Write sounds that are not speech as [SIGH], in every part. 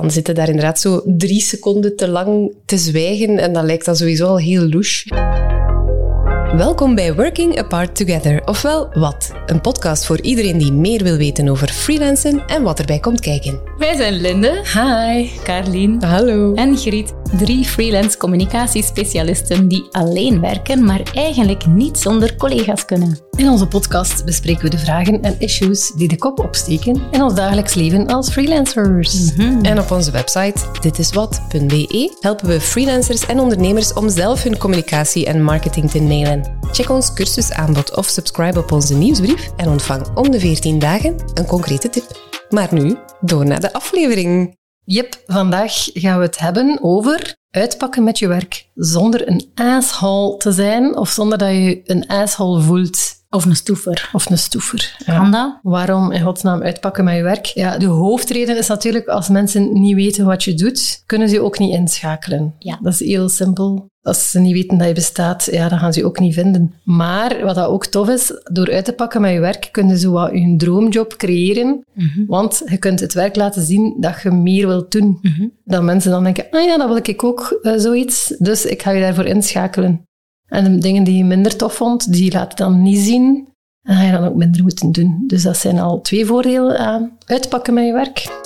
dan zitten daar inderdaad zo drie seconden te lang te zwijgen en dat lijkt dan sowieso al heel louche. Welkom bij Working Apart Together, ofwel Wat, een podcast voor iedereen die meer wil weten over freelancen en wat erbij komt kijken. Wij zijn Linde, Hi. Carlien Hallo. en Griet, drie freelance communicatiespecialisten die alleen werken, maar eigenlijk niet zonder collega's kunnen. In onze podcast bespreken we de vragen en issues die de kop opsteken in ons dagelijks leven als freelancers. En op onze website ditiswat.be helpen we freelancers en ondernemers om zelf hun communicatie en marketing te nailen. Check ons cursusaanbod of subscribe op onze nieuwsbrief en ontvang om de 14 dagen een concrete tip. Maar nu, door naar de aflevering. Yep, vandaag gaan we het hebben over uitpakken met je werk zonder een asshole te zijn of zonder dat je een asshole voelt. Of een stoever. Of een stoever. Ja. Kan dat? Waarom in godsnaam uitpakken met je werk? Ja, de hoofdreden is natuurlijk als mensen niet weten wat je doet, kunnen ze ook niet inschakelen. Ja. Dat is heel simpel. Als ze niet weten dat je bestaat, ja, dan gaan ze je ook niet vinden. Maar wat dat ook tof is, door uit te pakken met je werk, kun je zo wat je droomjob creëren. Want je kunt het werk laten zien dat je meer wilt doen. Dat mensen dan denken, ah ja, dat wil ik ook, eh, zoiets. Dus ik ga je daarvoor inschakelen. En de dingen die je minder tof vond, die laat je dan niet zien. En ga je dan ook minder moeten doen. Dus dat zijn al twee voordelen aan uitpakken met je werk.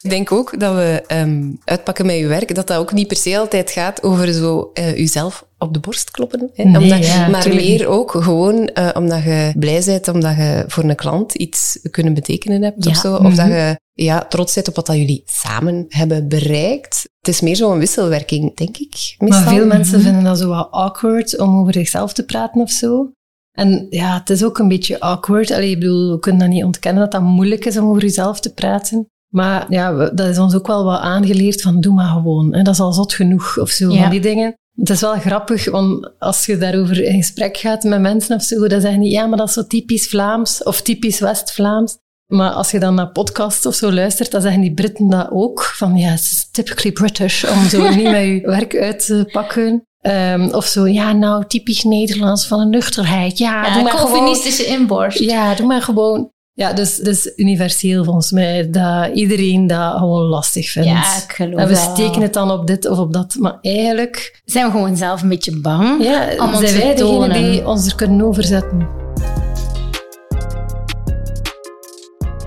Ik denk ook dat we ehm, uitpakken met je werk, dat dat ook niet per se altijd gaat over zo eh jezelf op de borst kloppen. Hè? Nee, omdat, ja, maar tuurlijk meer ook gewoon eh, omdat je blij bent, omdat je voor een klant iets kunnen betekenen hebt Ja. of zo. Of dat je ja, trots bent op wat dat jullie samen hebben bereikt. Het is meer zo'n wisselwerking, denk ik. Meestal. Maar veel mensen vinden dat zo wat awkward om over zichzelf te praten of zo. En ja, het is ook een beetje awkward. Allee, ik bedoel, we kunnen dat niet ontkennen dat dat moeilijk is om over jezelf te praten. Maar ja, dat is ons ook wel wat aangeleerd van doe maar gewoon. Hè. Dat is al zot genoeg of zo, Ja. van die dingen. Het is wel grappig, want als je daarover in gesprek gaat met mensen of zo, dan zeggen die, ja, maar dat is zo typisch Vlaams of typisch West-Vlaams. Maar als je dan naar podcasts of zo luistert, dan zeggen die Britten dat ook. Van ja, het is typically British om zo [LAUGHS] niet met je werk uit te pakken. Ehm, of zo, ja, nou, typisch Nederlands van een nuchterheid. Ja, doe maar gewoon. Inborst. Ja, doe maar gewoon. Ja, dus is universeel volgens mij dat iedereen dat gewoon lastig vindt. Ja, ik geloof en we dat wel. steken het dan op dit of op dat. Maar eigenlijk Zijn we gewoon zelf een beetje bang ja, om ons zijn wij degene die ons er kunnen overzetten.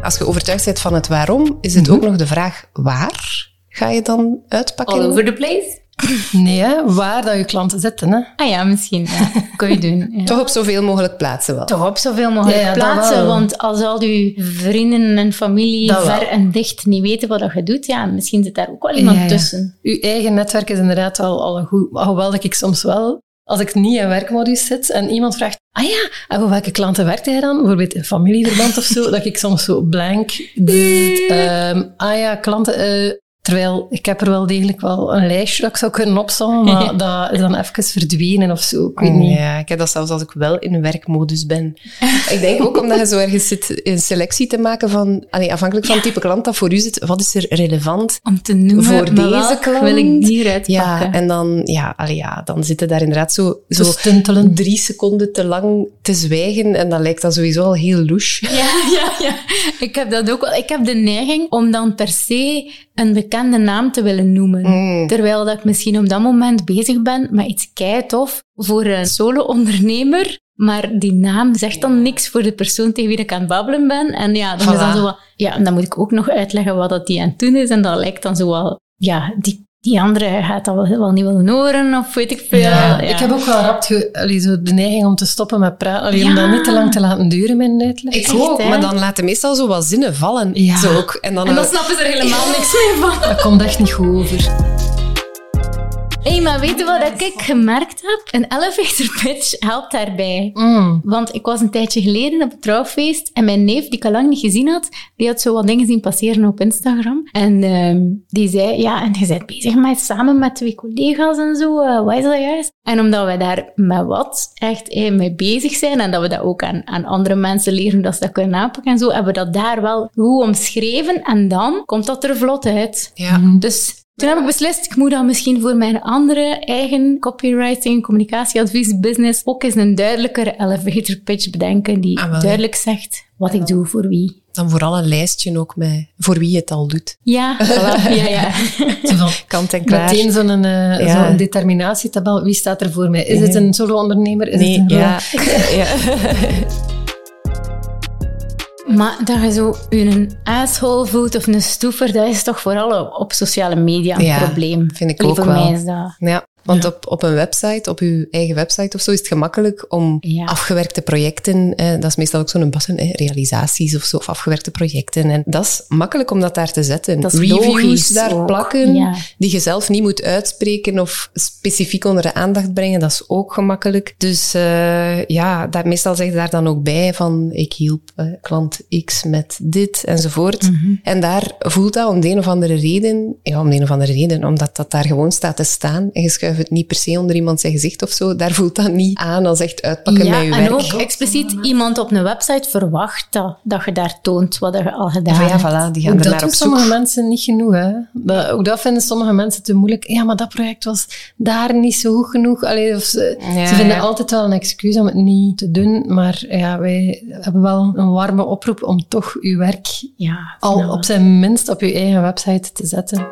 Als je overtuigd bent van het waarom, is het ook nog de vraag waar ga je dan uitpakken? All over the place? [LAUGHS] Nee, hè, waar dat je klanten zitten. Hè. Ah ja, misschien. Ja. [LAUGHS] Kun je doen. Ja. Toch op zoveel mogelijk plaatsen wel. Toch op zoveel mogelijk Ja, ja, dat plaatsen. Want als al je vrienden en familie Dat wel. ver en dicht niet weten wat dat je doet, ja, misschien zit daar ook wel iemand Ja, ja. tussen. Uw eigen netwerk is inderdaad wel al een goed. Hoewel dat ik soms wel, als ik niet in werkmodus zit en iemand vraagt, ah ja, en voor welke klanten werkt hij dan? Bijvoorbeeld in familieverband of zo, [LAUGHS] dat ik soms zo blank. zzzt, ehm, ah ja, klanten. eh, terwijl ik heb er wel degelijk wel een lijstje dat ik zou kunnen opzommen, maar [LAUGHS] dat is dan even verdwenen of zo. Ik weet niet. Ja, ik heb dat zelfs als ik wel in werkmodus ben. ik denk ook omdat je zo ergens zit een selectie te maken van, allee, afhankelijk van het type klant dat voor u zit, wat is er relevant Om te noemen, voor deze klant? wil ik hieruit Ja, pakken. en dan, ja, allee, ja, dan zitten daar inderdaad zo, Zo zo stuntelen. drie seconden te lang te zwijgen en dat lijkt dan sowieso al heel louche. Ja, ja, ja. Ik heb dat ook wel. Ik heb de neiging om dan per se een bekende naam te willen noemen. Mm. Terwijl dat ik misschien op dat moment bezig ben met iets keitof voor een solo-ondernemer. Maar die naam zegt dan niks voor de persoon tegen wie ik aan het babbelen ben. En ja, dan is dan zo wat, ja, en dan moet ik ook nog uitleggen wat dat die aan het doen is. En dat lijkt dan zo wel, ja, die, die andere gaat dat wel, wel niet willen horen, of weet ik veel. Ja, Ja. Ik heb ook wel rap allee, zo de neiging om te stoppen met praten, allee, om dat niet te lang te laten duren, mijn uitleg. Ik ook, maar dan laten meestal zo wat zinnen vallen. Ja. Zo ook. En dan, En dan snappen ze er helemaal [LAUGHS] niks meer van. Dat komt echt niet goed over. Hé, maar weet je wat ik gemerkt heb? Een elevator pitch helpt daarbij. Mm. Want ik was een tijdje geleden op een trouwfeest en mijn neef, die ik al lang niet gezien had, die had zo wat dingen zien passeren op Instagram. En ehm, die zei, ja, en je bent bezig met samen met twee collega's en zo, eh, wat is dat juist? En omdat wij daar met wat echt eh, mee bezig zijn en dat we dat ook aan, aan andere mensen leren dat ze dat kunnen aanpakken en zo, hebben we dat daar wel goed omschreven en dan komt dat er vlot uit. Ja. Dus toen heb ik beslist, ik moet dan misschien voor mijn andere eigen copywriting, communicatieadvies, business ook eens een duidelijkere elevator pitch bedenken die Ah, duidelijk zegt wat ik doe voor wie. Dan vooral een lijstje ook met voor wie je het al doet. Ja, [LAUGHS] voilà. ja, ja. Zo Kant en klaar. Meteen zo'n eh, Ja. zo'n determinatietabel. Wie staat er voor mij? Is het een solo-ondernemer? Is Nee, het een ja. ja. [LAUGHS] [LAUGHS] Maar dat je zo een asshole voelt of een stoever, dat is toch vooral op, sociale media een Ja, probleem. vind ik ook wel. mij is dat... Ja, want op, op een website, op uw eigen website of zo, is het gemakkelijk om Ja. afgewerkte projecten, eh, dat is meestal ook zo'n bassen, eh, realisaties of zo, of afgewerkte projecten. En dat is makkelijk om dat daar te zetten. Dat is Reviews daar ook, plakken, ja. die je zelf niet moet uitspreken of specifiek onder de aandacht brengen, dat is ook gemakkelijk. Dus eh, ja, dat, meestal zeg je daar dan ook bij van, ik hielp eh, klant X met dit enzovoort. Mhm. En daar voelt dat om de een of andere reden, ja, om de een of andere reden, omdat dat daar gewoon staat te staan en je schuift het niet per se onder iemand zijn gezicht of zo, daar voelt dat niet aan als echt uitpakken ja, met je en werk. ook expliciet iemand op een website verwacht dat, dat je daar toont wat je al gedaan Van ja, hebt. voilà, die gaan Ook er dat naar op zoek. sommige mensen niet genoeg. Hè? Dat, ook dat vinden sommige mensen te moeilijk. Ja, maar dat project was daar niet zo goed genoeg. Allee, of ze, Ja, ze vinden ja. altijd wel een excuus om het niet te doen. Maar ja, wij hebben wel een warme oproep om toch uw werk Ja, al op zijn minst op uw eigen website te zetten.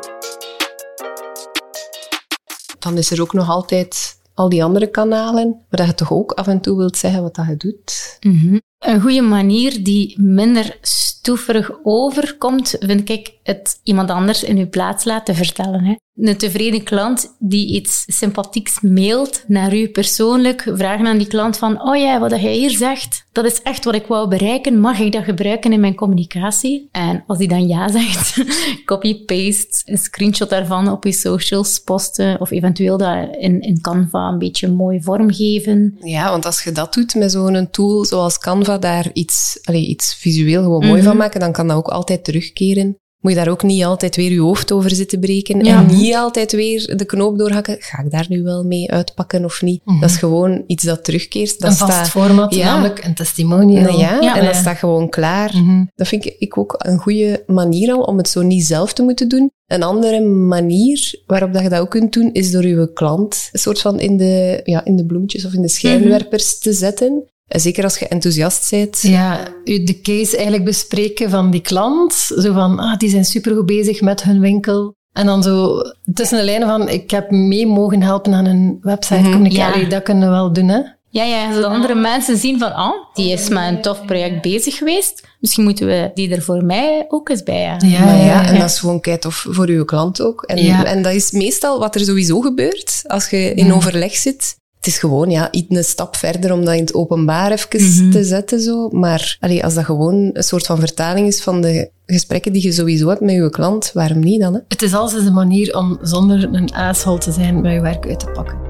Dan is er ook nog altijd al die andere kanalen, waar je toch ook af en toe wilt zeggen wat dat je doet. Mhm. Een goede manier die minder stoeverig overkomt, vind ik het iemand anders in uw plaats laten vertellen. Hè. Een tevreden klant die iets sympathieks mailt naar u persoonlijk, vragen aan die klant van, oh ja, wat jij hier zegt, dat is echt wat ik wou bereiken, mag ik dat gebruiken in mijn communicatie? En als die dan ja [LAUGHS] zegt, copy-paste, een screenshot daarvan op je socials posten, of eventueel dat in, in Canva een beetje mooi vormgeven. Ja, want als je dat doet met zo'n tool zoals Canva, daar iets, allee, iets visueel gewoon mooi Mhm. van maken, dan kan dat ook altijd terugkeren. Moet je daar ook niet altijd weer je hoofd over zitten breken Ja. en niet altijd weer de knoop doorhakken. Ga ik daar nu wel mee uitpakken of niet? Dat is gewoon iets dat terugkeert. Dat een vast staat- format, Ja. namelijk een testimonial. Nee, ja, Ja. en dat staat gewoon klaar. Mhm. Dat vind ik, ik ook een goede manier al om het zo niet zelf te moeten doen. Een andere manier waarop dat je dat ook kunt doen, is door je klant een soort van in de, ja, in de bloemetjes of in de schijnwerpers te zetten. Zeker als je enthousiast bent. Ja, u de case eigenlijk bespreken van die klant. Zo van, ah, die zijn supergoed bezig met hun winkel. En dan zo tussen de lijnen van, ik heb mee mogen helpen aan een website. Communicatie. Ja. Dat kunnen we wel doen, hè. Ja, ja, zodat andere mensen zien van, oh, die is met een tof project bezig geweest. Misschien moeten we die er voor mij ook eens bij hebben. Ja, ja, ja, en ja. dat is gewoon keitof voor uw klant ook. En, Ja. en dat is meestal wat er sowieso gebeurt als je in overleg zit. Het is gewoon ja, iets een stap verder om dat in het openbaar even te zetten. Zo. Maar allee, als dat gewoon een soort van vertaling is van de gesprekken die je sowieso hebt met je klant, waarom niet dan? Hè? Het is alles een manier om zonder een asshole te zijn met je werk uit te pakken.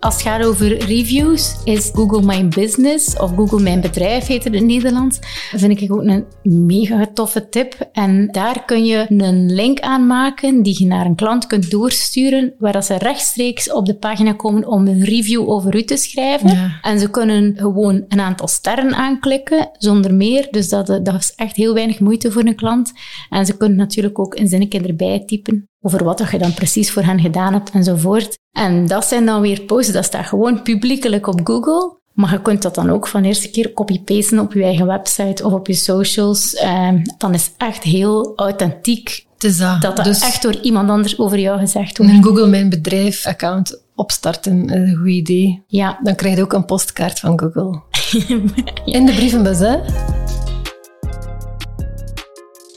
Als het gaat over reviews, is Google My Business of Google Mijn Bedrijf heet het in het Nederlands. Dat vind ik ook een mega toffe tip. En daar kun je een link aan maken die je naar een klant kunt doorsturen, waar dat ze rechtstreeks op de pagina komen om een review over u te schrijven. Ja. En ze kunnen gewoon een aantal sterren aanklikken, zonder meer. Dus dat, dat is echt heel weinig moeite voor een klant. En ze kunnen natuurlijk ook een zinnetje erbij typen over wat je dan precies voor hen gedaan hebt enzovoort. En dat zijn dan weer posts, dat staat gewoon publiekelijk op Google. Maar je kunt dat dan ook van de eerste keer copy-pasten op je eigen website of op je socials. Ehm, dan is echt heel authentiek dat. dat dus echt door iemand anders over jou gezegd wordt. een Google Mijn Bedrijf account opstarten is een goed idee. Ja, Dan krijg je ook een postkaart van Google. [LAUGHS] In de brievenbus, hè?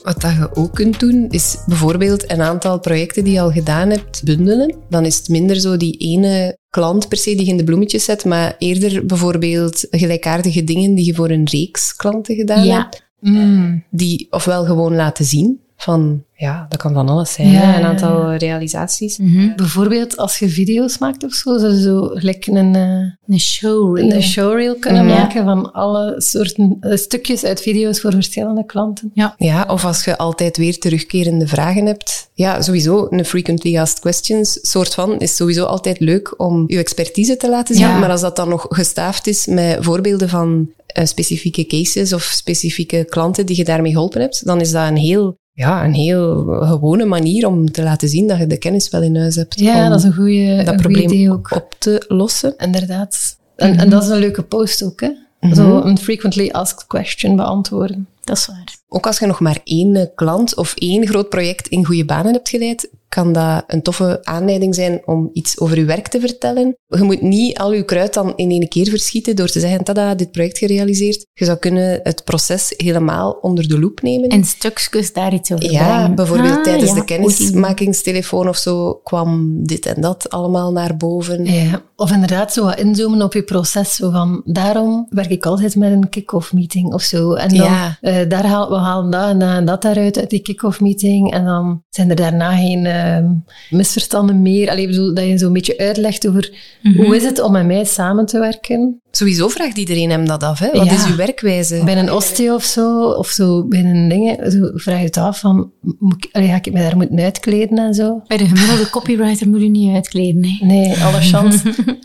Wat dat je ook kunt doen, is bijvoorbeeld een aantal projecten die je al gedaan hebt bundelen. Dan is het minder zo die ene klant per se die je in de bloemetjes zet, maar eerder bijvoorbeeld gelijkaardige dingen die je voor een reeks klanten gedaan Ja. hebt. Mm. Die ofwel gewoon laten zien van, ja, dat kan van alles zijn, Ja, een ja. aantal realisaties. Bijvoorbeeld als je video's maakt of zo, zou je zo gelijk een, eh, een showreel. een showreel kunnen Ja. maken van alle soorten eh, stukjes uit video's voor verschillende klanten. Ja. Ja, of als je altijd weer terugkerende vragen hebt. Ja, sowieso een frequently asked questions soort van is sowieso altijd leuk om je expertise te laten zien. Ja. Maar als dat dan nog gestaafd is met voorbeelden van eh, specifieke cases of specifieke klanten die je daarmee geholpen hebt, dan is dat een heel, ja, een heel gewone manier om te laten zien dat je de kennis wel in huis hebt. Ja, om dat is een goede dat een probleem idee ook. op te lossen. Inderdaad. En, en dat is een leuke post ook, hè? Zo een frequently asked question beantwoorden. Dat is waar. Ook als je nog maar één eh, klant of één groot project in goede banen hebt geleid, kan dat een toffe aanleiding zijn om iets over je werk te vertellen. Je moet niet al je kruid dan in één keer verschieten door te zeggen, tada, dit project gerealiseerd. Je zou kunnen het proces helemaal onder de loep nemen. En stukjes daar iets over ja, brengen. bijvoorbeeld Ah, tijdens ja, de kennismakingstelefoon of zo kwam dit en dat allemaal naar boven. Ja, of inderdaad zo wat inzoomen op je proces. Zo van, daarom werk ik altijd met een kick-off meeting of zo. En dan, Ja. eh, daar haal, we halen dat en dat en dat daaruit uit die kick-off meeting. En dan zijn er daarna geen ehm, misverstanden meer. Allee, ik bedoel, dat je zo'n beetje uitlegt over hoe is het om met mij samen te werken. Sowieso vraagt iedereen hem dat af. Hè? Wat Ja. is uw werkwijze? Bij een osteo of zo, of zo bij een dingen, zo vraag je het af van, moet ik, ga ik me daar moeten uitkleden en zo? Bij de gemiddelde copywriter moet je niet uitkleden. Hè. Nee, alle chance. [LAUGHS]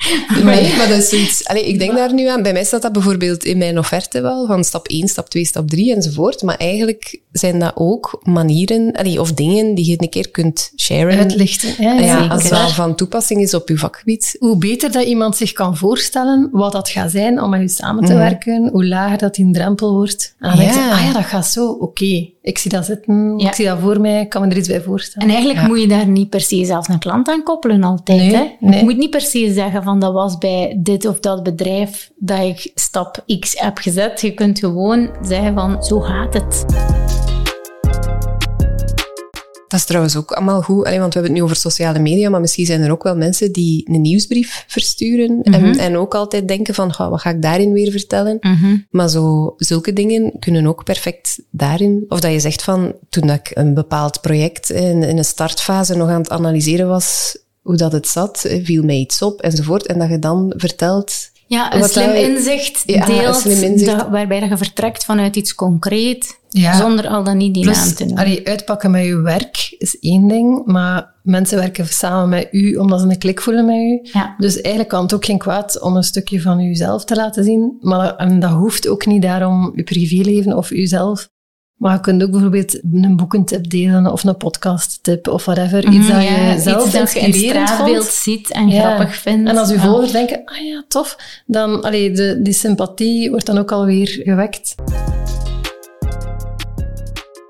[LAUGHS] Maar, nee, maar dat is zoiets... Allee, ik denk daar nu aan. Bij mij staat dat bijvoorbeeld in mijn offerte wel, van stap 1, stap 2, stap 3 enzovoort. Maar eigenlijk zijn dat ook manieren, allee, of dingen die je een keer kunt sharen. Uitlichten. Ja, ja, ja, zeker. als het wel van toepassing is op je vakgebied. hoe beter dat iemand zich kan voorstellen wat dat gaat zijn om met je samen Mhm. te werken, hoe lager dat die drempel wordt. En dan Ja. denk je, ah ja, dat gaat zo, oké. Ik zie dat zitten, Ja. ik zie dat voor mij, ik kan me er iets bij voorstellen. En eigenlijk moet je daar niet per se zelf een klant aan koppelen altijd. Nee, hè? nee. Je moet niet per se zeggen van dat was bij dit of dat bedrijf dat ik stap X heb gezet. Je kunt gewoon zeggen van zo gaat het. Dat is trouwens ook allemaal goed, allee, want we hebben het nu over sociale media, maar misschien zijn er ook wel mensen die een nieuwsbrief versturen en, en ook altijd denken van, "Goh, wat ga ik daarin weer vertellen? Maar zo, zulke dingen kunnen ook perfect daarin. Of dat je zegt van, toen ik een bepaald project in, in een startfase nog aan het analyseren was, hoe dat het zat, eh, viel mij iets op enzovoort. En dat je dan vertelt... Ja, een slim je- inzicht Ja, een deelt, slim inzicht. dat- waarbij dat je vertrekt vanuit iets concreet, Ja. zonder al dan niet die naam Plus, te noemen. allee, uitpakken met je werk is één ding, maar mensen werken samen met u omdat ze een klik voelen met u. Ja. Dus eigenlijk kan het ook geen kwaad om een stukje van uzelf te laten zien. Maar dat, en dat hoeft ook niet daarom je privéleven of uzelf. Maar je kunt ook bijvoorbeeld een boekentip delen of een podcasttip of whatever. Iets dat Mhm, Ja, je zelf iets dat je in straatbeeld vond. ziet en Ja. grappig vindt. En als uw Ja. volgers denken, ah ja, tof, dan allee, de, die sympathie wordt dan ook alweer gewekt.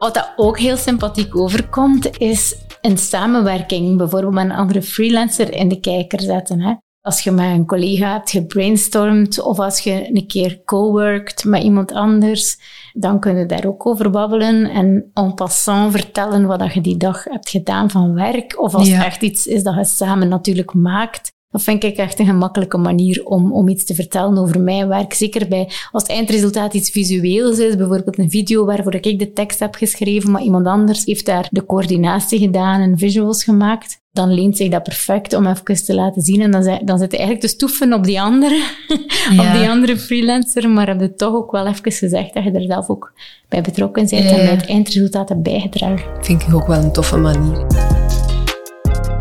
Wat dat ook heel sympathiek overkomt, is een samenwerking, bijvoorbeeld met een andere freelancer in de kijker zetten. Hè. Als je met een collega hebt gebrainstormd of als je een keer co-workt met iemand anders, dan kun je daar ook over babbelen en en passant vertellen wat dat je die dag hebt gedaan van werk. Of als Ja. het echt iets is dat je samen natuurlijk maakt. Dat vind ik echt een gemakkelijke manier om, om iets te vertellen over mijn werk. Zeker bij, als het eindresultaat iets visueels is, bijvoorbeeld een video waarvoor ik de tekst heb geschreven, maar iemand anders heeft daar de coördinatie gedaan en visuals gemaakt, dan leent zich dat perfect om even te laten zien. En dan, dan zit je eigenlijk te stoeven op die andere, [LAUGHS] Ja. op die andere freelancer, maar heb je toch ook wel even gezegd dat je er zelf ook bij betrokken bent Ja, en bij het eindresultaat hebt bijgedragen. Vind ik ook wel een toffe manier.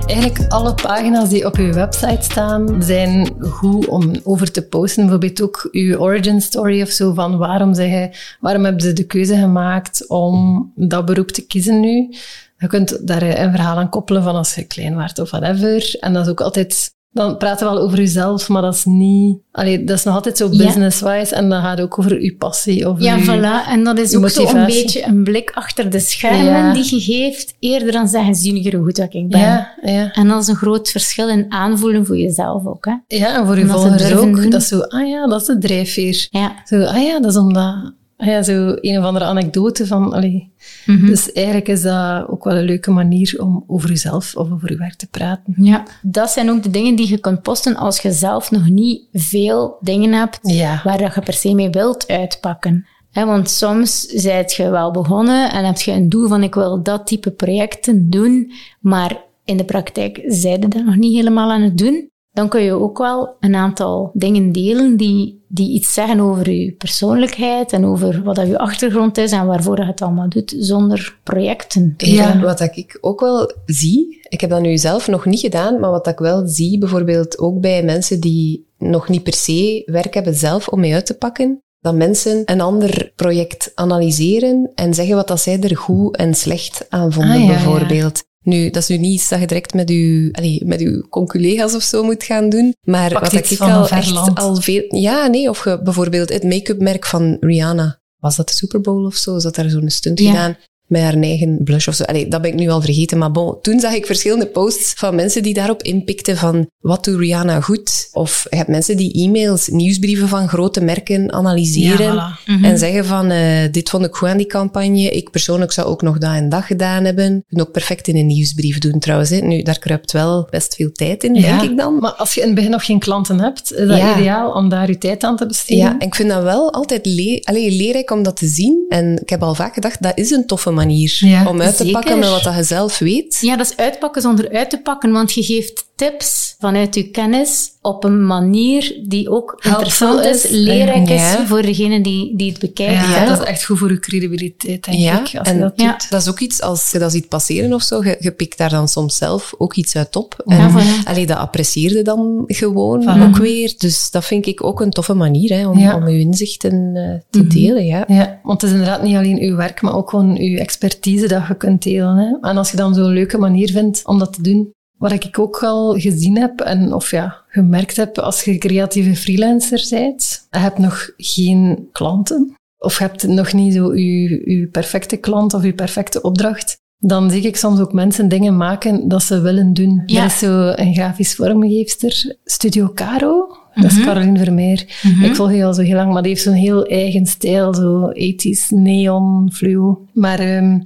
Eigenlijk alle pagina's die op uw website staan, zijn goed om over te posten. Bijvoorbeeld ook uw origin story of zo, van waarom, zeg waarom hebben ze de keuze gemaakt om dat beroep te kiezen nu. Je kunt daar een verhaal aan koppelen van als je klein werd of whatever. En dat is ook altijd... Dan praten we wel over jezelf, maar dat is niet... Allee, dat is nog altijd zo Ja. business-wise. En dan gaat het ook over uw passie. Over Ja, uw- voilà. En dat is je ook zo een motivatie. beetje een blik achter de schermen Ja. die je geeft, eerder dan zeggen, zie je hoe goed dat ik ben. Ja, ja. En dat is een groot verschil in aanvoelen voor jezelf ook. Hè? ja, en voor te volgers ook. doen. Dat is zo, ah ja, dat is de drijfveer. Ja. Zo, ah ja, dat is omdat... Ja, zo een of andere anekdote van... Allee. Mhm. Dus eigenlijk is dat ook wel een leuke manier om over jezelf of over je werk te praten. ja. Dat zijn ook de dingen die je kunt posten als je zelf nog niet veel dingen hebt Ja. waar dat je per se mee wilt uitpakken. Hè, want soms zijt je wel begonnen en heb je een doel van ik wil dat type projecten doen, maar in de praktijk zijde dat nog niet helemaal aan het doen. Dan kun je ook wel een aantal dingen delen die, die iets zeggen over je persoonlijkheid en over wat dat je achtergrond is en waarvoor je het allemaal doet, zonder projecten te Ja, wat dat ik ook wel zie, ik heb dat nu zelf nog niet gedaan, maar wat dat ik wel zie, bijvoorbeeld ook bij mensen die nog niet per se werk hebben zelf om mee uit te pakken, dat mensen een ander project analyseren en zeggen wat dat zij er goed en slecht aan vonden, Ah, ja. bijvoorbeeld. Nu, dat is nu niet iets dat je direct met je, allee, met uw conculega's of zo moet gaan doen. Maar Pakt wat ik al echt land. al veel... Ja, nee, of je, bijvoorbeeld het make-up merk van Rihanna. Was dat de Super Bowl of zo? Is dat daar zo'n stunt Ja. gedaan? Met haar eigen blush of zo. Allee, dat ben ik nu al vergeten. Maar bon, toen zag ik verschillende posts van mensen die daarop inpikten van wat doet Rihanna goed? Of je hebt mensen die e-mails, nieuwsbrieven van grote merken analyseren. Ja, Mhm. En zeggen van, eh, dit vond ik goed aan die campagne. Ik persoonlijk zou ook nog dat en dat gedaan hebben. Je kunt ook perfect in een nieuwsbrief doen trouwens. Hè. Nu, daar kruipt wel best veel tijd in, Ja. denk ik dan. Maar als je in het begin nog geen klanten hebt, is dat Ja. ideaal om daar je tijd aan te besteden. Ja, en ik vind dat wel altijd le allee, leerrijk om dat te zien. En ik heb al vaak gedacht, dat is een toffe manier Ja, om uit te zeker. pakken met wat je zelf weet. Ja, dat is uitpakken zonder uit te pakken, want je geeft tips vanuit je kennis op een manier die ook interessant is, is. leerrijk Ja. is voor degene die, die het bekijkt. Ja, hè. dat is echt goed voor je credibiliteit, denk Ja, ik. Als en dat Ja. doet. Dat is ook iets, als je dat ziet passeren of zo, je, je pikt daar dan soms zelf ook iets uit op. Ja, En voilà. allee, dat apprecieerde dan gewoon Voilà. ook weer. Dus dat vind ik ook een toffe manier hè, om, Ja. om je inzichten eh, te delen. Ja. Ja, want het is inderdaad niet alleen uw werk, maar ook gewoon uw expertise dat je kunt delen. Hè? En als je dan zo'n leuke manier vindt om dat te doen, wat ik ook al gezien heb en of ja, gemerkt heb als je creatieve freelancer bent, je hebt nog geen klanten of je hebt nog niet zo je, je perfecte klant of je perfecte opdracht, dan zie ik soms ook mensen dingen maken dat ze willen doen. Ja. Er is zo een grafisch vormgeefster, Studio Caro. Dat is Caroline Vermeer. Ik volg die al zo heel lang, maar die heeft zo'n heel eigen stijl, zo 80s neon, fluo. Maar ehm,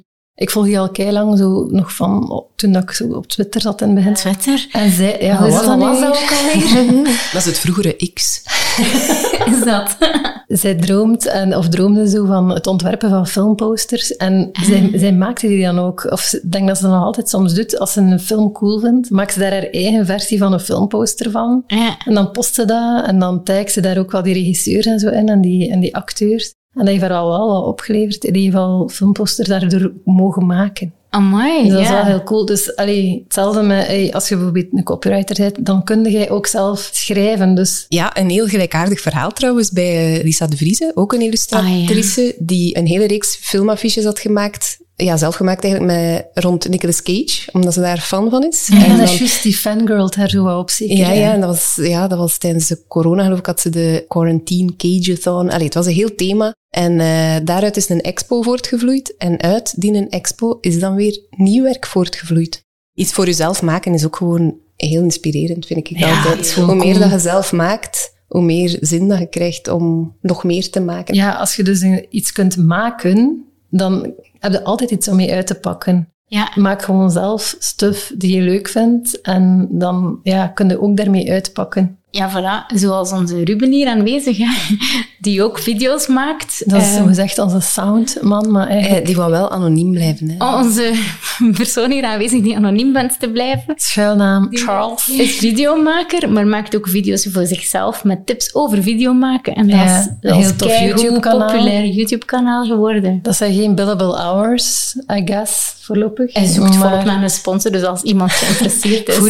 ik volg die al lang, zo nog van oh, toen dat ik zo op Twitter zat in het begin. Twitter. En zij, ja, Wat is wat dat was nu? dat ook [LAUGHS] alweer? Dat is het vroegere X. [LAUGHS] Is dat? [LAUGHS] zij droomt en, of droomde zo van het ontwerpen van filmposters. En zij, zij maakte die dan ook. Of ik denk dat ze dat nog altijd soms doet. Als ze een film cool vindt, maakt ze daar haar eigen versie van een filmposter van. Ja. En dan post ze dat en dan tagt ze daar ook wel die regisseurs en zo in en die, en die acteurs. En dat heeft haar al wel wat opgeleverd. Die heeft al filmposters daardoor mogen maken. Amai, Dus dat is ja. wel heel cool. Dus allee, hetzelfde met, hey, als je bijvoorbeeld een copywriter bent, dan kun jij ook zelf schrijven. Dus Ja, een heel gelijkaardig verhaal trouwens bij eh, Lisa de Vrieze, ook een illustratrice, die een hele reeks filmaffiches had gemaakt. Ja, zelf gemaakt eigenlijk met, rond Nicolas Cage, omdat ze daar fan van is. en En dat dan- is juist die fangirl daar zo op zeker. Ja, ja, en dat was, ja, dat was tijdens de corona, geloof ik, had ze de Quarantine Cageathon. Allee, het was een heel thema. En eh, daaruit is een expo voortgevloeid. En uit die een expo is dan weer nieuw werk voortgevloeid. Iets voor jezelf maken is ook gewoon heel inspirerend, vind ik Ja, altijd. Hoe meer cool. dat je zelf maakt, hoe meer zin dat je krijgt om nog meer te maken. Ja, als je dus iets kunt maken, dan heb je altijd iets om mee uit te pakken. Ja. Maak gewoon zelf stuff die je leuk vindt en dan ja, kun je ook daarmee uitpakken. Ja, voilà. Zoals onze Ruben hier aanwezig, hè, die ook video's maakt. Dat is Eh, zo gezegd onze soundman, maar eigenlijk Eh, die wil wel anoniem blijven. Hè. onze [LAUGHS] persoon hier aanwezig die anoniem bent te blijven. schuilnaam Charles. Is videomaker, maar maakt ook video's voor zichzelf met tips over videomaken. En dat Ja, is, een heel tof YouTube-kanaal. populair YouTube-kanaal geworden. Dat zijn geen billable hours, I guess, voorlopig. Hij zoekt Maar- volop naar een sponsor, dus als iemand geïnteresseerd is... [LAUGHS]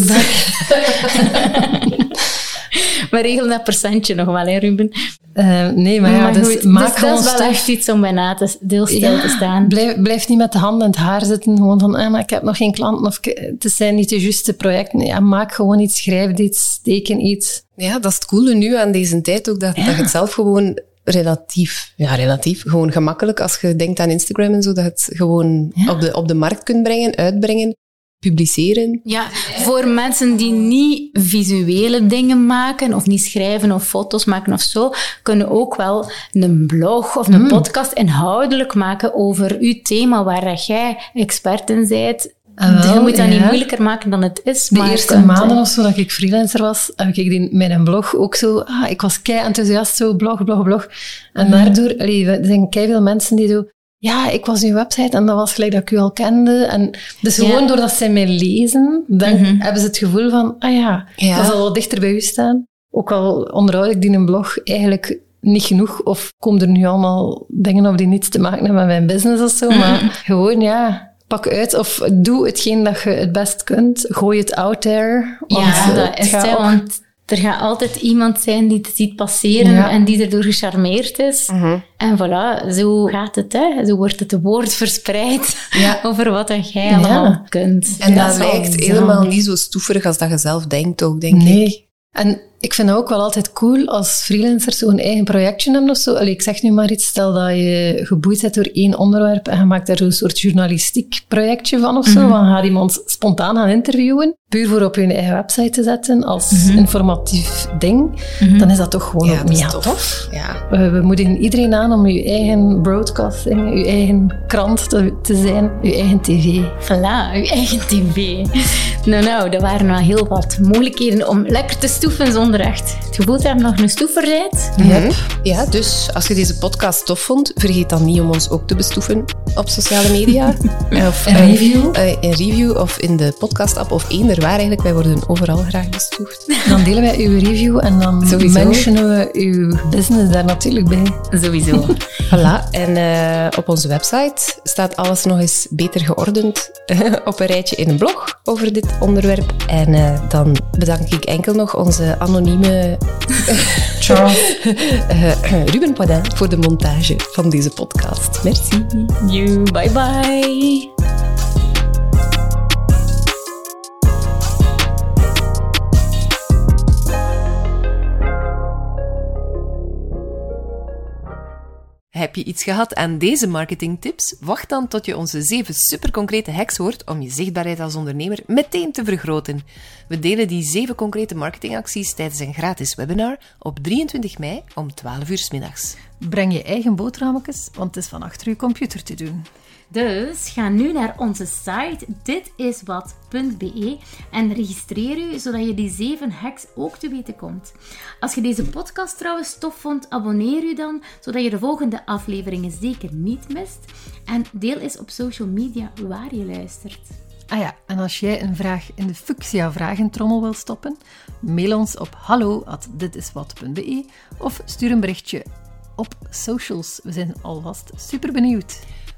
We regelen dat percentje nog wel, hè, Ruben? Eh, nee, maar ja, dus goed, maak dus gewoon dat is wel echt iets om bij na te, stil te staan. Blijf, blijf niet met de handen in het haar zitten. Gewoon van, ah, maar ik heb nog geen klanten. Of het zijn niet de juiste projecten. Ja, maak gewoon iets, schrijf iets, teken iets. Ja, dat is het coole nu aan deze tijd ook, dat, dat je het zelf gewoon relatief, ja, relatief, gewoon gemakkelijk, als je denkt aan Instagram en zo, dat je het gewoon op, de, op de markt kunt brengen, uitbrengen, publiceren. Ja, voor mensen die niet visuele dingen maken, of niet schrijven of foto's maken of zo, kunnen ook wel een blog of een Hmm. podcast inhoudelijk maken over uw thema waar jij expert in bent. Ah, wel, je moet dat niet moeilijker maken dan het is. De eerste kunt, maanden of zo dat ik freelancer was, heb ik die, met een blog ook zo... Ah, ik was kei enthousiast, zo blog, blog, blog. En daardoor... Allee, er zijn kei veel mensen die zo... Ja, ik was uw website en dat was gelijk dat ik u al kende. En dus Ja. gewoon doordat zij mij lezen, dan hebben ze het gevoel van... Ah ja, Ja. dat zal wel dichter bij u staan. Ook al onderhoud ik die in een blog eigenlijk niet genoeg. Of komen er nu allemaal dingen op die niets te maken hebben met mijn business of zo. Maar gewoon, ja... Pak uit of doe hetgeen dat je het best kunt. Gooi het out there. want, ja, dat is het, want Er gaat altijd iemand zijn die het ziet passeren Ja. en die erdoor gecharmeerd is. En voilà, zo gaat het. Hè. Zo wordt het woord verspreid Ja. [LAUGHS] over wat dat jij allemaal kunt. En Ja, dat lijkt helemaal niet zo stoeverig als dat je zelf denkt ook, denk ik. En ik vind het ook wel altijd cool als freelancers zo'n eigen projectje hebben of zo. Allee, ik zeg nu maar iets, stel dat je geboeid bent door één onderwerp en je maakt daar zo'n soort journalistiek projectje van of zo. Mhm. Dan gaat iemand spontaan gaan interviewen, puur voor op je eigen website te zetten als informatief ding. Dan is dat toch gewoon Mhm. Ja, ook mega tof. tof. Ja. We, we moedigen iedereen aan om je eigen broadcasting, je eigen krant te, te zijn, je eigen tv. Voilà, uw eigen tv. Nou, nou, er waren wel heel wat mogelijkheden om lekker te stoeven zonder echt het gevoel te hebben dat je een stoever bent. Mhm. Ja, dus als je deze podcast tof vond, vergeet dan niet om ons ook te bestoeven op sociale media. [LAUGHS] of Een eh, review. eh, een review of in de podcast-app of eender waar eigenlijk. Wij worden overal graag bestoefd. [LAUGHS] Dan delen wij uw review en dan Sowieso. mentionen we uw business daar natuurlijk bij. Sowieso. [LAUGHS] Voilà. En eh, op onze website staat alles nog eens beter geordend op een rijtje in een blog over dit onderwerp. En eh, dan bedank ik enkel nog onze anonieme [LAUGHS] Charles. [LAUGHS] eh, Ruben Poidin voor de montage van deze podcast. Merci. you, bye bye. Heb je iets gehad aan deze marketingtips? Wacht dan tot je onze zeven superconcrete hacks hoort om je zichtbaarheid als ondernemer meteen te vergroten. We delen die zeven concrete marketingacties tijdens een gratis webinar op 23 mei om 12 uur 's middags. Breng je eigen boterhammetjes, want het is van achter je computer te doen. Dus ga nu naar onze site ditiswat.be en registreer u zodat je die zeven hacks ook te weten komt. Als je deze podcast trouwens tof vond, abonneer u dan zodat je de volgende afleveringen zeker niet mist. En deel eens op social media waar je luistert. Ah ja, en als jij een vraag in de Fuchsia vragentrommel wil stoppen, mail ons op hallo@ditiswat.be of stuur een berichtje op socials. We zijn alvast super benieuwd.